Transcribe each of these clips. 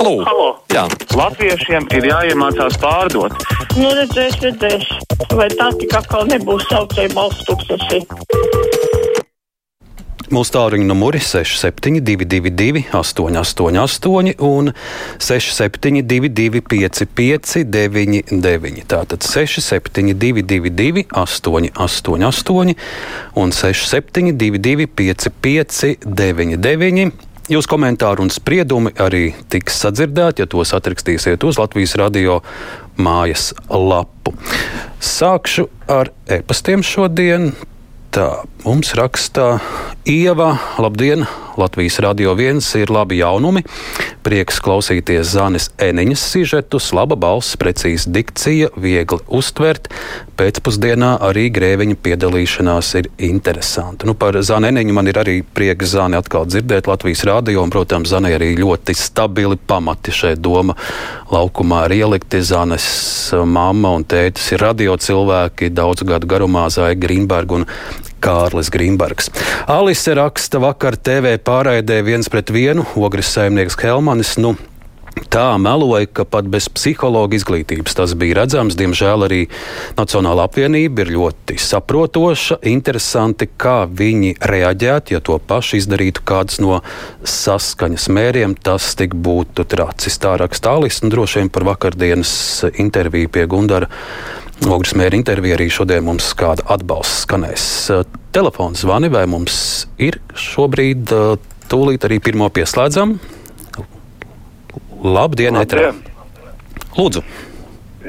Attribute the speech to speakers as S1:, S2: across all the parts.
S1: Halo!
S2: Halo.
S1: Jā.
S2: Latviešiem ir jāiemācās pārdot.
S3: Nu, redzēs, redzēs. Vai tā tik atkal nebūs saucēja balsts tūkstoši?
S1: Mūsu tālruņa numuri 6722, 888, un 672, 559, tātad 672, 888, un 672, 559. Jūsu komentāri un spriedumi arī tiks sadzirdēti, ja tos atrakstīsiet uz Latvijas radio mājas lapu. Sākšu ar e-pastiem šodien. Tā mums raksta Ieva. Labdien! Latvijas radio viens ir labi jaunumi. Prieks klausīties Zanes Eniņas sižetus, laba balss, precīza dikcija, viegli uztvert. Pēcpusdienā arī grēviņa piedalīšanās ir interesanta. Nu, par Zanu Eniņu man ir arī prieks Zani atkal dzirdēt Latvijas radio, un, protams, Zanai arī ļoti stabili pamati šeit doma laukumā ir ielikti. Zanes mamma un tētis ir radio cilvēki daudzu gadu garumā, Zāja Grīnberga un Kārlis Grīmbergs. Alise raksta vakar TV pārraidē viens pret vienu, ogres saimnieks Helmanis. Nu, Tā meloja, ka pat bez psihologa izglītības tas bija redzams. Diemžēl arī Nacionāla apvienība ir ļoti saprotoša. Interesanti, kā viņi reaģētu, ja to pašu izdarītu kāds no saskaņas mēriem. Tas tik būtu tracis. Tā raksta Alis, un droši vien par vakardienas interviju pie Gundara Ogres mēra intervijā arī šodien mums kāda atbalsts skanēs. Telefons zvani, vai mums ir šobrīd tūlīt arī pirmo pieslēdzam? Labdien, Etra! Lūdzu!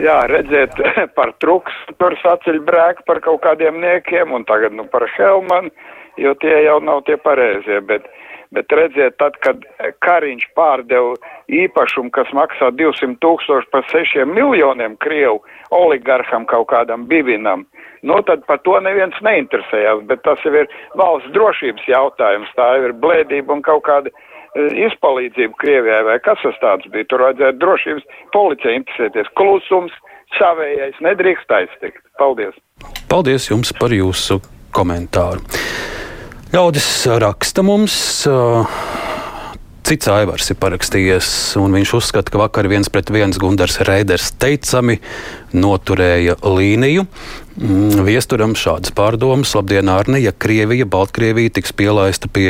S4: Jā, redziet, par truks tur saceļ brēku par kaut kādiem niekiem un tagad nu par Helmanu, jo tie jau nav tie pareizie, bet, bet redziet, tad, kad Kariņš pārdeva īpašumu, kas maksā 200 tūkstoši par 6 miljoniem Krievu oligarham kaut kādam bivinam, nu tad par to neviens neinteresējās, bet tas jau ir valsts drošības jautājums, tā jau ir blēdība un kaut kāda izpalīdzību Krievijai vai kas tas tāds bija. Tur vajadzētu drošības policija interesēties. Klusums, savējais, nedrīkst aiztikt. Paldies!
S1: Paldies jums par jūsu komentāru. Ļaudis raksta mums. Cits aivars ir parakstījies, un viņš uzskata, ka vakar viens pret viens Gunārs Reiders teicami noturēja līniju. Mm, Viesturam šādas pārdomas, labdien, Arni, ja Krievija, Baltkrievija tiks pielaista pie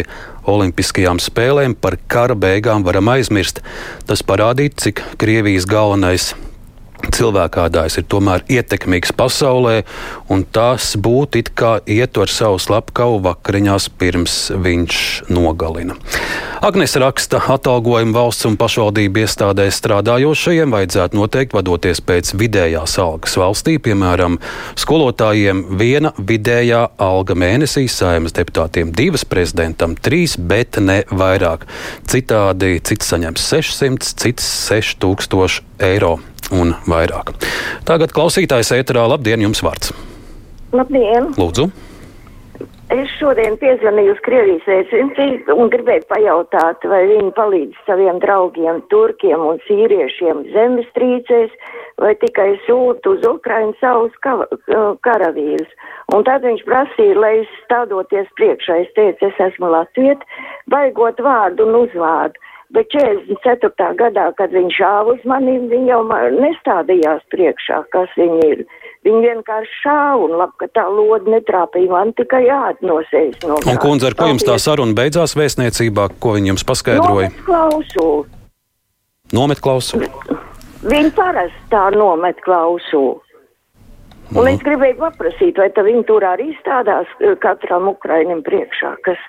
S1: Olimpiskajām spēlēm, par kara beigām varam aizmirst. Tas parādītu, cik Krievijas galvenais cilvēkādājs ir tomēr ietekmīgs pasaulē, un tas būtu it kā iet ar savu slepkavu vakariņās pirms viņš nogalina. Agnes raksta, atalgojumu valsts un pašvaldību iestādēs strādājošajiem vajadzētu noteikti vadoties pēc vidējās algas valstī, piemēram, skolotājiem viena vidējā alga mēnesī, saimas deputātiem divas, prezidentam trīs, bet ne vairāk. Citādi cits saņems 600, cits 6000 eiro un vairāk. Tagad klausītājs ēterā labdien, jums vārds.
S5: Labdien!
S1: Lūdzu!
S5: Es šodien piezvanīju uz Krievijas vēstniecību un gribēju pajautāt, vai viņi palīdz saviem draugiem, turkiem un sīriešiem zemestrīcēs, vai tikai sūta uz Ukrainu savus karavīrus. Un tad viņš prasīja, lai es stādoties priekšā, es teicu, es esmu latviet, baigot vārdu un uzvārdu. Bet 44. gadā, kad viņš šāva uz mani, viņi jau nestādījās priekšā, kas viņi ir. Viņi vienkārši šāva un labi, ka tā lode netrāpīja man tikai jāatnosējas no.
S1: Un, kundze, ar ko jums tā saruna beidzās vēstniecībā, ko viņi jums paskaidroja?
S5: Nomet klausulu.
S1: Nomet klausulu.
S5: Viņi parasti tā nomet klausulu. Un es gribēju paprasīt, vai viņi tur arī stādās katram Ukrainim priekšā, kas,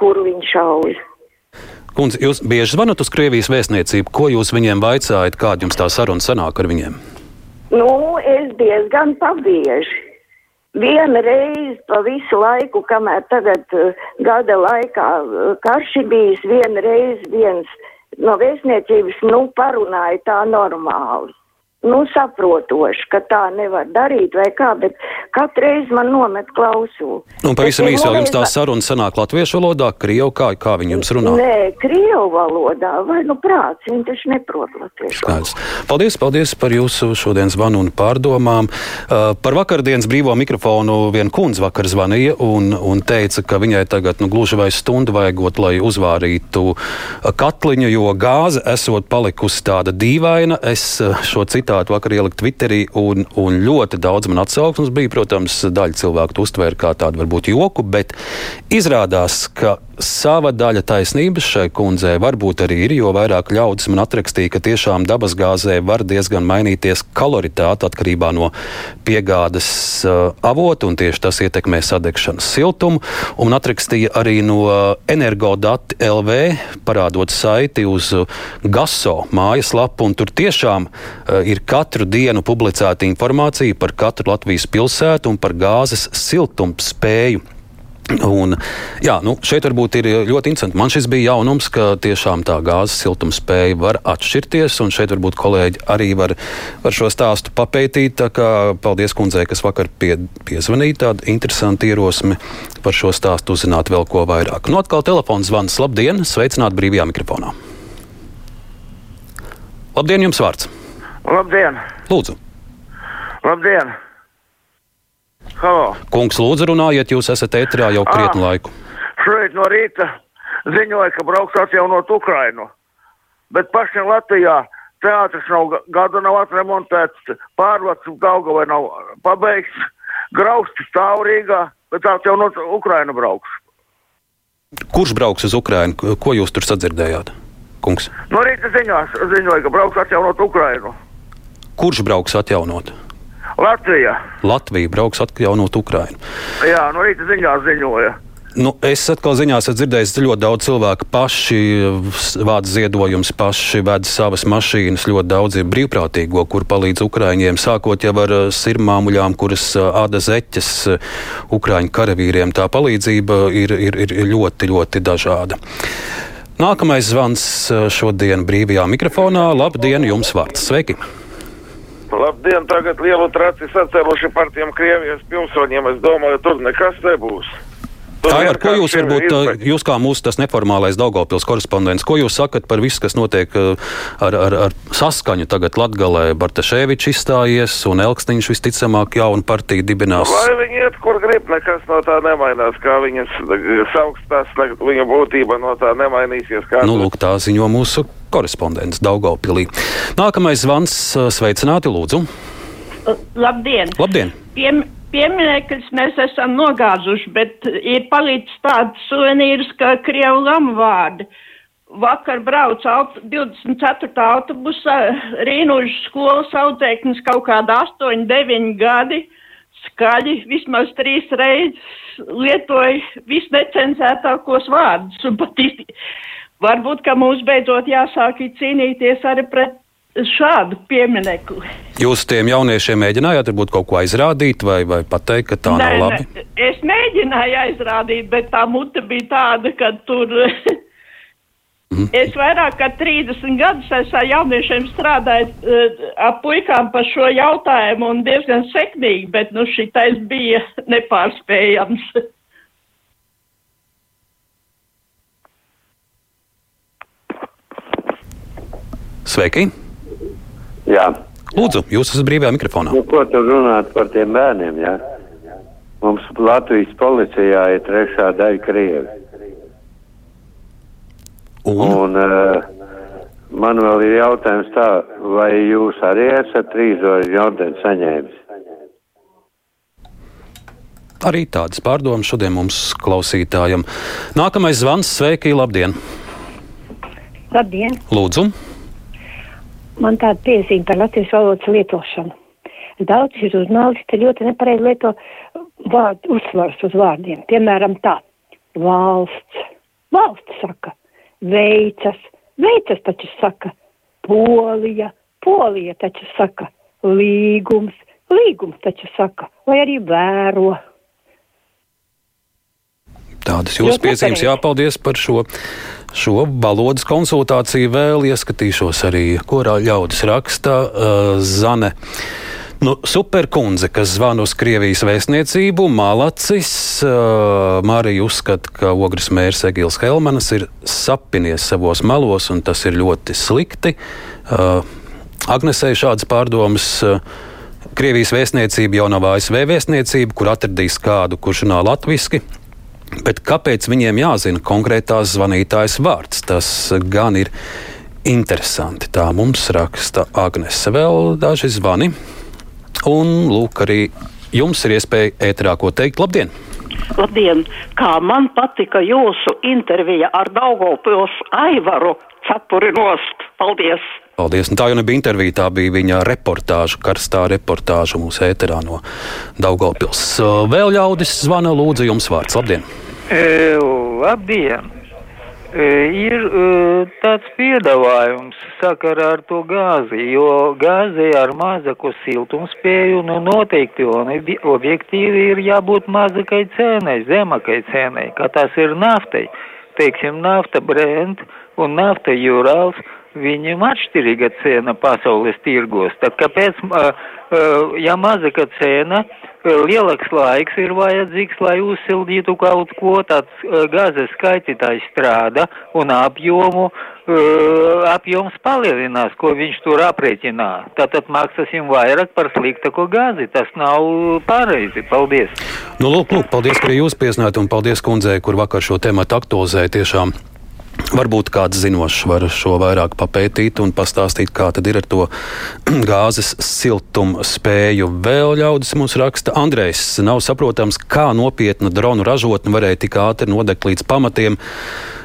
S5: kuru viņš šauja.
S1: Kundze, jūs bieži zvanat uz Krievijas vēstniecību. Ko jūs viņiem vaicājat, kāda jums tā saruna sanāk ar viņiem?
S5: Nu, es diezgan pabieži. Viena reize pa visu laiku, kamēr tagad uh, gada laikā uh, karš ir bijis, viena reize viens no vēstniecības, nu, parunāja tā normāli. Nu, saprotoši, ka tā nevar darīt vai kā, bet katru reizi man nomet klausulu.
S1: Nu, pavisam īsi vēl jums tā saruna sanāk latviešu valodā, krievu, kā, kā viņi jums runā?
S5: Nē, krievu valodā, vai nu prāts, viņi taču neprot latviešu.
S1: Skaidrs. Paldies, paldies par jūsu šodienas zvanu un pārdomām. Uh, par vakardienas brīvo mikrofonu viena kundze vakar zvanīja un, un teica, ka viņai tagad nu, gluži vai stundu vajagot, lai uzvārītu uh, katliņu, jo gāze esot palikusi tāda dīvaina. Es uh, šo citātu vakar ieliku Twitterī un, un ļoti daudz man atsauksmes bija. Protams, daļa cilvēku to uztvēra kā tādu varbūt joku, bet izrādās, ka sava daļa taisnības šai kundzei varbūt arī ir, jo vairāk ļaudis man atrakstīja, ka tiešām dabasgāzē var diezgan mainīties kaloritāte atkarībā no piegādes uh, avota, un tieši tas ietekmē sadegšanas siltumu. Un atrakstīja arī no Energodati LV, parādot saiti uz GASO mājaslapu, un tur tiešām uh, ir katru dienu publicēta informācija par katru Latvijas pilsētu un par gāzes siltumspēju. Un, jā, nu, šeit varbūt ir ļoti interesanti. Man šis bija jaunums, ka tiešām tā gāzes siltumspēja var atšķirties. Un šeit varbūt kolēģi arī var, var šo stāstu papētīt. Paldies kundzei, kas vakar pie, piezvanīja tādu interesantu ierosmi par šo stāstu uzzināt vēl ko vairāk. Nu, atkal telefons zvans. Labdien! Sveicināt brīvajā mikrofonā! Labdien, jums vārds!
S6: Labdien!
S1: Lūdzu!
S6: Labdien! Halo!
S1: Kungs, lūdzu, runājiet, jūs esat ētrā jau krietnu laiku.
S6: Šeit no rīta ziņoja, ka brauks atjaunot Ukrainu. Bet pašiem Latvijā teātris nav ga- gadu nav atremontēts, pārvads Daugavai nav pabeigts, grausti stāv Rīgā, bet atjaunot Ukrainu brauks.
S1: Kurš brauks uz Ukrajinu? Ko jūs tur sadzirdējāt? Kungs,
S6: No rīta ziņās ziņoja, ka brauks atjaunot Ukrainu.
S1: kurš brauks atjaunot?
S6: Latvija.
S1: Latvija brauks atjaunot Ukrajinu.
S6: Jā, no rīta ziņās ziņoja.
S1: Nu, es atkal ziņās esmu dzirdējis, ka ļoti daudz cilvēku paši vāc ziedojumus, paši ved savas mašīnas. Ļoti daudz ir brīvprātīgo, kur palīdz Ukrāņiem. Sākot jau ar eh, sirmāmuļām, kuras eh, āda zeķes eh, Ukrāņu karavīriem. Tā palīdzība ir, ir, ir ļoti, ļoti dažāda. Nākamais zvans eh, šodien brīvajā mikrofonā. Labdien, jums vārds! Sveiki!
S7: Labdien, tagad lielu traci sacēluši par tiem Krievijas pilsoņiem. Es domāju, tur nekas nebūs. Tur
S1: Tā ir, ko jūs varbūt,
S7: izbeigts.
S1: jūs kā mūsu tas neformālais Daugavpils korespondents, ko jūs sakat par visu, kas notiek uh, ar, ar, ar saskaņu tagad Latgalē? Bartaševičs izstājies un Elksniņš visticamāk jaunu partiju dibinās.
S7: Lai viņi iet, kur grib, nekas no tā nemainās. Kā viņas sauks, tas ne- viņa būtība no tā nemainīsies.
S1: Nu, lūk, tā ziņo mūsu korespondents Daugavpilī. Nākamais zvans sveicināti, lūdzu.
S3: Labdien!
S1: Labdien!
S3: Piem, piemineklis mēs esam nogāzuši, bet ir palicis tāds suvenīrs, kā Krievu lamu vārdi. Vakar braucu aut 24. autobusā, Rīnužu skolas audzēknis kaut kāda 8, 9 gadi, skaļi vismaz trīs reizes lietoja visnecenzētākos vārdus. Un pat varbūt, ka mums beidzot jāsāk cīnīties arī pret šādu pieminekli.
S1: Jūs tiem jauniešiem mēģinājāt varbūt kaut ko aizrādīt vai, vai pateikt, ka tā nav labi?
S3: Nē, es mēģināju aizrādīt, bet tā mute bija tāda, ka tur.
S1: Mhm.
S3: Es vairāk kā 30 gadus esmu ar jauniešiem strādājis uh, ar puikām par šo jautājumu un diezgan sekmīgi, bet nu šitais bija nepārspējams.
S1: Sveiki!
S8: Jā,
S1: Lūdzu, jūs esat brīvajā mikrofonā.
S8: nu, ko tur runāt par tiem bērniem? Jā? Mums Latvijas policijā ir trešā daļa krievi.
S1: Un,
S8: Un uh, man vēl ir jautājums tā, vai jūs arī esat trīsdorģi ordeni saņēmis?
S1: arī tādas pārdomas šodien mums klausītājiem. Nākamais zvans, sveiki, labdien!
S9: Labdien!
S1: Lūdzu!
S9: Man tāda piezīme par latviešu valodas lietošanu. Daudzi žurnālisti ļoti nepareizi lieto vārdu, uzsvars uz vārdiem. Piemēram, tā - valsts. Valsts saka, veicas, veicas taču saka, polija, polija taču saka, līgums, līgums taču saka, vai arī vēro.
S1: Tādas jūsu piezīmes. jāpaldies par šo šo valodas konsultāciju vēl ieskatīšos arī, kurā ļaudis raksta uh, Zane. Nu, superkundze, kas zvana uz Krievijas vēstniecību, Malacis, uh, Marija uzskata, ka ogres mērs Egils Helmanis ir sapinies savos malos, un tas ir ļoti slikti. Uh, Agnesē šādas pārdomas. Uh, Krievijas vēstniecība jau nav ASV vēstniecība, kur atradīs kādu, kurš runā latviešu. Bet kāpēc viņiem jāzina konkrētās zvanītājas vārds? Tas gan ir interesanti. Tā mums raksta Agnese. Vēl daži zvani. Un lūk, arī jums ir iespēja ēterā ko teikt. Labdien!
S10: Labdien! Kā man patika jūsu intervija ar Daugopils Aivaru Cepurinost. Paldies!
S1: Paldies! Un tā jau nebija intervija, tā bija viņa reportāža, karstā reportāža mūsu ēterā no Daugopils. Vēl ļaudis zvana, lūdzu, jums vārds. Labdien!
S11: E, labdien! ir tāds piedāvājums sakarā ar to gāzi, jo gāzi ar mazaku siltumspēju, nu noteikti un objektīvi ir jābūt mazakai cenai, zemakai cenai, kā tas ir naftai. Teiksim, nafta Brent un nafta Jurals, viņiem atšķirīga cena pasaules tirgos. Tad kāpēc, ja mazaka cena, lielāks laiks ir vajadzīgs, lai uzsildītu kaut ko, tāds gāzes skaitītājs strādā un apjomu, apjoms palielinās, ko viņš tur aprēķinā. Tātad maksāsim vairāk par sliktāko gāzi. Tas nav pareizi. Paldies!
S1: Nu, lūk, lūk, paldies, ka jūs piesināt un paldies kundzei, kur vakar šo tēmatu aktualizēja tiešām. Varbūt kāds zinošs var šo vairāk papētīt un pastāstīt, kā tad ir ar to gāzes siltumu spēju. Vēl ļaudis mums raksta, Andrejs, nav saprotams, kā nopietna dronu ražotne varēja tik ātri nodegt līdz pamatiem.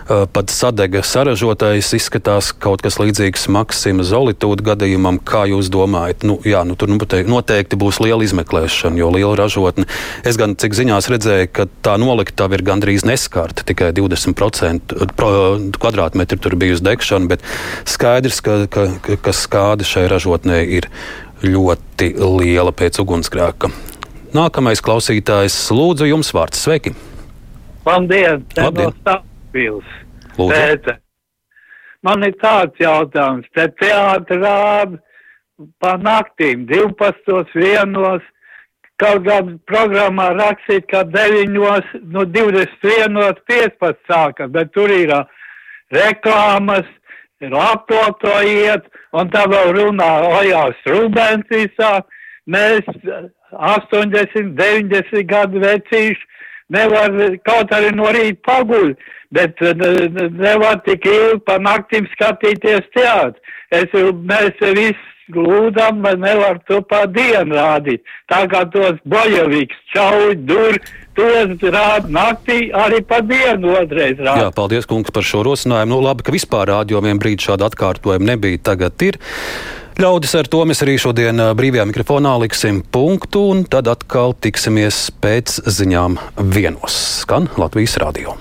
S1: Eh, pat sadega saražotājs izskatās kaut kas līdzīgs Maksima Zolitūda gadījumam. Kā jūs domājat? Nu, jā, nu, tur noteikti būs liela izmeklēšana, jo liela ražotne. Es gan cik ziņās redzēju, ka tā noliktava ir gandrīz neskarta, tikai 20% kvadrātmetru tur bijusi degšana, bet skaidrs, ka, ka, ka, ka skāde šai ražotnē ir ļoti liela pēc ugunsgrēka. Nākamais klausītājs, lūdzu, jums vārds. Sveiki!
S12: Labdien!
S1: Labdien.
S12: Pils. Tēte. Man ir tāds jautājums, te teātri rāda pa naktīm, 12, 1, kaut kādā programmā rakstīt, ka 9, no 21, 15 sākas, bet tur ir reklāmas, lapoto iet, un tā vēl runā Ojās Rubens visā. Mēs 80, 90 gadu vecīši nevar kaut arī no rīta paguļ, bet nevar tik ilgi pa naktīm skatīties teātri. Es, mēs visi lūdam, bet nevar to pa dienu rādīt. Tā kā tos bojaviks, čauļi, dur, tos rāda naktī, arī pa dienu otrais rāda.
S1: Jā, paldies, kungs, par šo rosinājumu. Nu, labi, ka vispār rādījumiem brīdi šāda atkārtojuma nebija, tagad ir. Ļaudis ar to mēs arī šodien brīvajā mikrofonā liksim punktu, un tad atkal tiksimies pēc ziņām vienos. Skan Latvijas radio.